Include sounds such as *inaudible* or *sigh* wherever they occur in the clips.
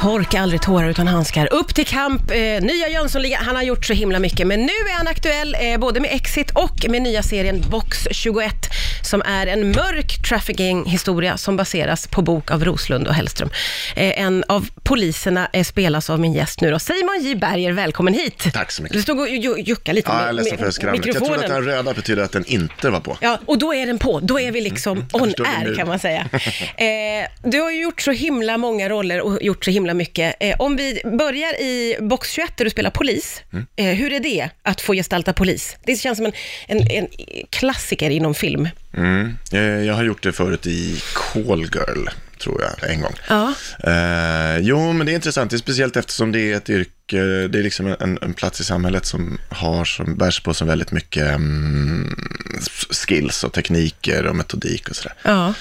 Torka aldrig tårar utan handskar. Upp till kamp, eh, nya Jönssonligan. Han har gjort så himla mycket, men nu är han aktuell eh, både med Exit och med nya serien Box 21, som är en mörk trafficking-historia som baseras på bok av Roslund och Hellström. Eh, en av poliserna eh, spelas av min gäst nu då, Simon J. Berger. Välkommen hit. Tack så mycket. Du stod och ju- juckade lite Ja, jag är med, ledsen för med skramlet. Jag trodde att mikrofonen. den röda betyder att den inte var på. Ja, och då är den på. Då är vi liksom on förstår det air kan man säga. *laughs* Eh, du har ju gjort så himla många roller och gjort så himla mycket. Eh, om vi börjar i box 21 där du spelar polis. Mm. Eh, hur är det att få gestalta polis? Det känns som en, en, en klassiker inom film. Mm. Eh, Jag har gjort det förut i Call Girl, tror jag, en gång. Ja. Eh, jo, men det är intressant. Det är speciellt eftersom det är ett yrke, det är liksom en, en plats i samhället som har, som bärs på så väldigt mycket mm, skills och tekniker och metodik och sådär. ja.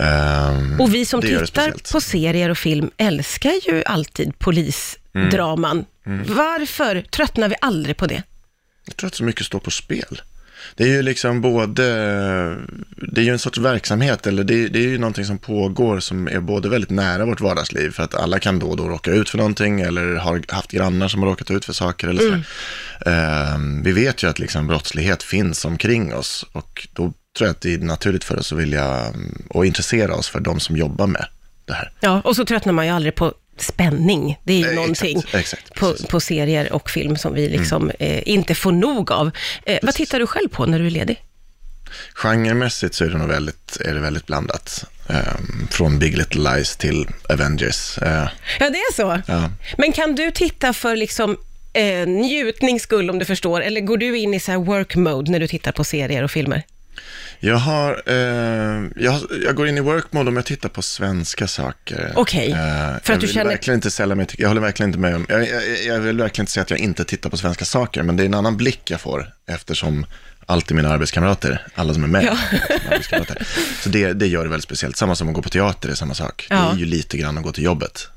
Eh, Och vi som tittar på serier och film älskar ju alltid polisdraman. Mm. Varför tröttnar vi aldrig på det? Jag tror att så mycket står på spel. Det är ju liksom både, det är ju en sorts verksamhet, eller det, det är ju någonting som pågår som är både väldigt nära vårt vardagsliv, för att alla kan då och då råka ut för någonting, eller har haft grannar som har råkat ut för saker, eller så. Ehm, vi vet ju att liksom brottslighet finns omkring oss, och då tror jag att det är naturligt för oss att vilja, mm, och intressera oss för de som jobbar med det här. Ja, och så tröttnar man ju aldrig på spänning. Det är ju Nej, någonting exakt, exakt, på, på serier och film som vi liksom eh, inte får nog av. Eh, vad tittar du själv på när du är ledig? Genremässigt så är det nog väldigt, är det väldigt blandat. Ehm, från Big Little Lies till Avengers. Eh, Ja, det är så. ja. Men kan du titta för liksom eh, njutnings skull, om du förstår, eller går du in i så här work mode när du tittar på serier och filmer? Jag har, eh, jag, jag går in i work mode om jag tittar på svenska saker. Okej, Eh, för att du känner- verkligen inte sälla mig jag håller verkligen inte med om, jag, jag, jag vill verkligen inte säga att jag inte tittar på svenska saker, men det är en annan blick jag får eftersom alltid mina arbetskamrater, alla som är med, Ja. *laughs* Så det, det gör det väldigt speciellt. Samma som att gå på teater är samma sak. Ja. Det är ju lite grann att gå till jobbet.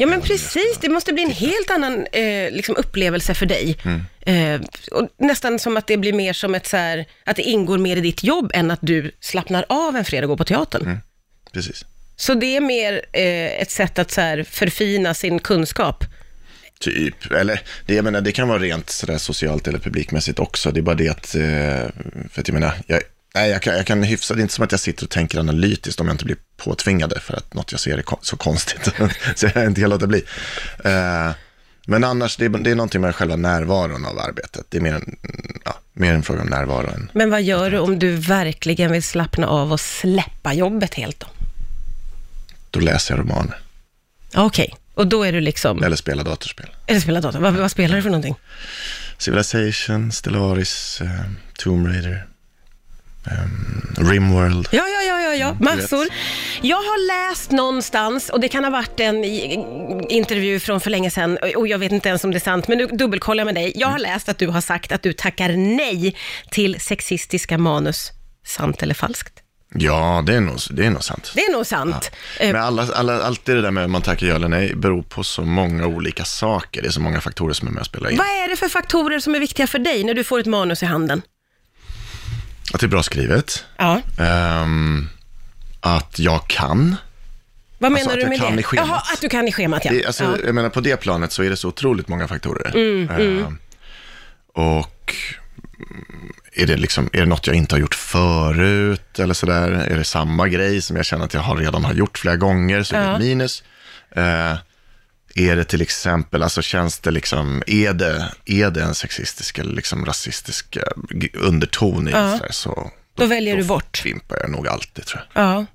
Ja, men precis. Det måste bli en helt annan eh, liksom upplevelse för dig. Mm. Eh, och nästan som att det blir mer som ett så här, att det ingår mer i ditt jobb än att du slappnar av en fredag och går på teatern. Mm. Precis. Så det är mer eh, ett sätt att så här, förfina sin kunskap. Typ, eller det, jag menar, det kan vara rent sådär socialt eller publikmässigt också. Det är bara det att, eh, för att jag menar, jag, nej, jag, kan, jag kan hyfsa, det är inte som att jag sitter och tänker analytiskt om jag inte blir påtvingade för att något jag ser är kon- så konstigt. *laughs* så jag inte kan låta bli. Eh, men annars, det är, det är någonting med själva närvaron av arbetet. Det är mer en, ja, mer en fråga om närvaro än, Men vad gör du om du verkligen vill slappna av och släppa jobbet helt då? då läser jag romaner. Okej, och då är du liksom, Eller spelar datorspel. eller spelar dator. Vad, vad spelar du för någonting? Civilization, Stellaris, eh, Tomb Raider, eh, Rimworld. Ja, ja, ja, ja, ja. Mm, massor. Jag har läst någonstans, och det kan ha varit en i- intervju från för länge sedan, och jag vet inte ens om det är sant, men nu dubbelkollar jag med dig. Jag har Mm. läst att du har sagt att du tackar nej till sexistiska manus. Sant eller falskt? Ja, det är nog, det är nog sant. Det är nog sant. Eh, Men alla, alla, alltid det där med om man tackar ja eller nej beror på så många olika saker. Det är så många faktorer som är med och spelar in. vad är det för faktorer som är viktiga för dig när du får ett manus i handen? Att det är bra skrivet. Ja. ehm, att jag kan. Vad Alltså menar att du med det? Jaha, att du kan i schemat, ja. Det, alltså, ja. Jag menar på det planet så är det så otroligt många faktorer. Mm, Ehm, och mm, är det, liksom, är det något jag inte har gjort förut eller sådär? Är det samma grej som jag känner att jag har redan har gjort flera gånger så är det Ja. minus? Eh, är det till exempel, alltså känns det liksom, är det, är det en sexistisk eller liksom rasistisk eh, underton i Ja. det så, så Då väljer du bort. fimpar jag nog alltid tror jag. Ja.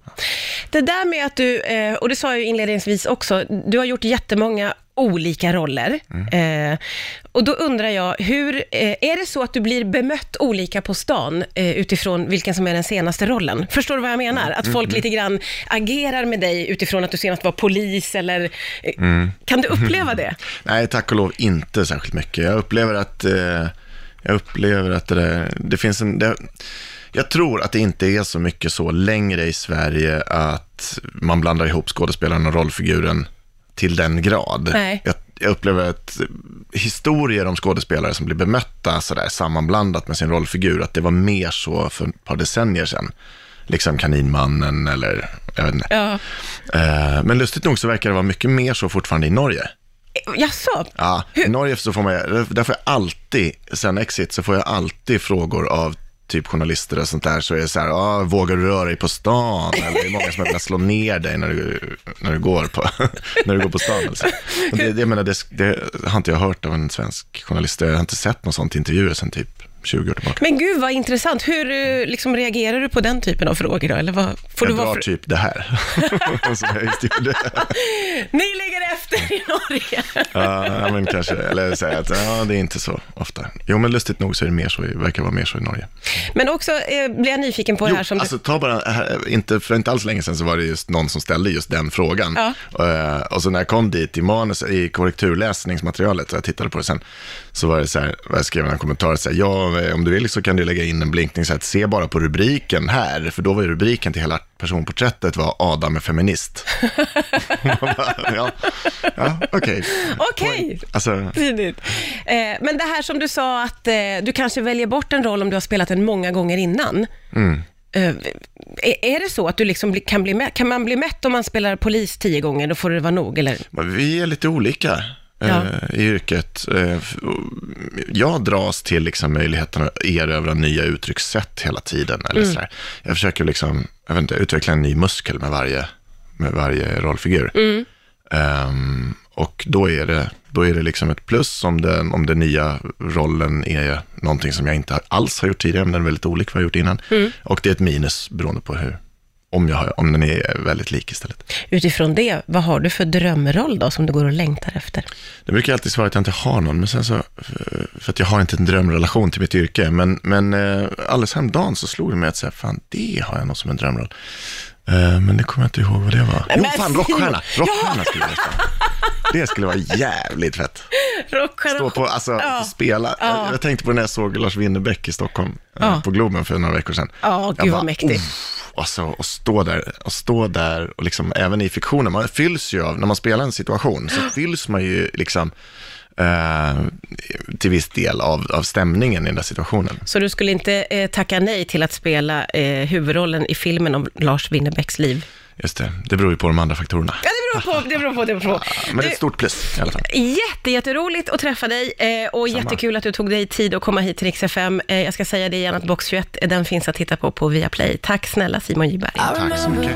Det där med att du, eh, och det sa jag ju inledningsvis också, du har gjort jättemånga olika roller. Eh, och då undrar jag, hur, eh, är det så att du blir bemött olika på stan eh, utifrån vilken som är den senaste rollen? Förstår du vad jag menar? Att folk lite grann agerar med dig utifrån att du senast var polis eller... Eh, Kan du uppleva det? *laughs* Nej, tack och lov inte särskilt mycket. Jag upplever att, eh, jag upplever att det, där, det finns en... Det, jag tror att det inte är så mycket så längre i Sverige att man blandar ihop skådespelaren och rollfiguren till den grad. Nej. Jag, jag upplever att historier om skådespelare som blir bemötta sådär sammanblandat med sin rollfigur, att det var mer så för ett par decennier sedan. liksom Kaninmannen eller, jag vet inte. Ja. Eh, men lustigt nog så verkar det vara mycket mer så fortfarande i Norge. Eh, Jaså? Ja, i Norge så får man, där får jag alltid, sen Exit, så får jag alltid frågor av typ journalister och sånt där, så är det så här, ah, vågar du röra dig på stan? Eller det är många som har slå ner dig när du, när du, går, på, *laughs* när du går på stan. Alltså. Det, jag menar, det, det har inte jag hört av en svensk journalist, jag har inte sett någon sånt i intervjuer sen typ 20 år tillbaka. Men gud vad intressant. Hur eh, liksom, reagerar du på den typen av frågor då? Eller vad, får jag du drar fr- typ det här. *laughs* jag. *laughs* Ni ligger efter i Norge. Ja, men kanske, eller säga att ja, det är inte så ofta. Jo, men lustigt nog så är det mer så, verkar vara mer så i Norge. Men också eh, blir jag nyfiken på det Jo, här som alltså ta bara, här, inte, för inte alls länge sedan så var det just någon som ställde just den frågan. Ja. Eh, och så när jag kom dit i manus, i korrekturläsningsmaterialet, och jag tittade på det sen, så var det så här, jag skrev en kommentar, så här, ja, eh, om du vill så kan du lägga in en blinkning, så att se bara på rubriken här, för då var ju rubriken till hela personporträttet var Adam är feminist. *laughs* Bara, ja, ja okej. Okej. Alltså, Tidigt. Eh, men det här som du sa att eh, du kanske väljer bort en roll om du har spelat den många gånger innan. Mm. Eh, är, det så att du liksom kan bli mätt? Kan man bli mätt om man spelar polis tio gånger? Då får det vara nog, eller? Vi är lite olika Ja. i yrket. Eh, Jag dras till liksom möjligheten att erövra nya uttryckssätt hela tiden. Eller Mm. sådär. Jag försöker liksom, jag vet inte, utveckla en ny muskel med varje, med varje rollfigur. Mm. Ehm, och då är, det, då är det liksom ett plus om, det, om den nya rollen är någonting som jag inte alls har gjort tidigare, men den är väldigt olik vad jag har gjort innan. Mm. Och det är ett minus beroende på hur, om, jag om den är väldigt lik istället. Utifrån det, vad har du för drömroll då som du går och längtar efter? Det brukar alltid svara att jag inte har någon, men sen så, för att jag har inte en drömrelation till mitt yrke. Men, men eh, alldeles häromdagen så slog det mig att säga, fan det har jag nog som en drömroll. Eh, Men det kommer jag inte ihåg vad det var. Jo, men fan, Simon! rockstjärna. Rockstjärna skulle jag spela. Det skulle vara jävligt fett. Rockstjärna. Stå på, alltså, Ja. spela. Ja. Jag, jag tänkte på när jag såg Lars Winnerbäck i Stockholm, eh, Ja. på Globen för några veckor sedan. Ja, Jag gud vad bara, mäktigt. "Uff." Och, så, och stå där, och stå där och liksom, även i fiktionen, man fylls ju av, när man spelar en situation, så fylls man ju liksom eh, till viss del av, av stämningen i den där situationen. Så du skulle inte eh, tacka nej till att spela eh, huvudrollen i filmen om Lars Winnerbäcks liv? Just det, det beror ju på de andra faktorerna. Ja, beror på, det beror på, det beror på. Men det är ett stort plus i alla fall. Jätte, jätteroligt att träffa dig eh, och Samma. jättekul att du tog dig tid att komma hit till Rix FM. Eh, jag ska säga det igen att Box 21, eh, den finns att titta på på Viaplay. Tack snälla Simon Gyberg. Tack så mycket.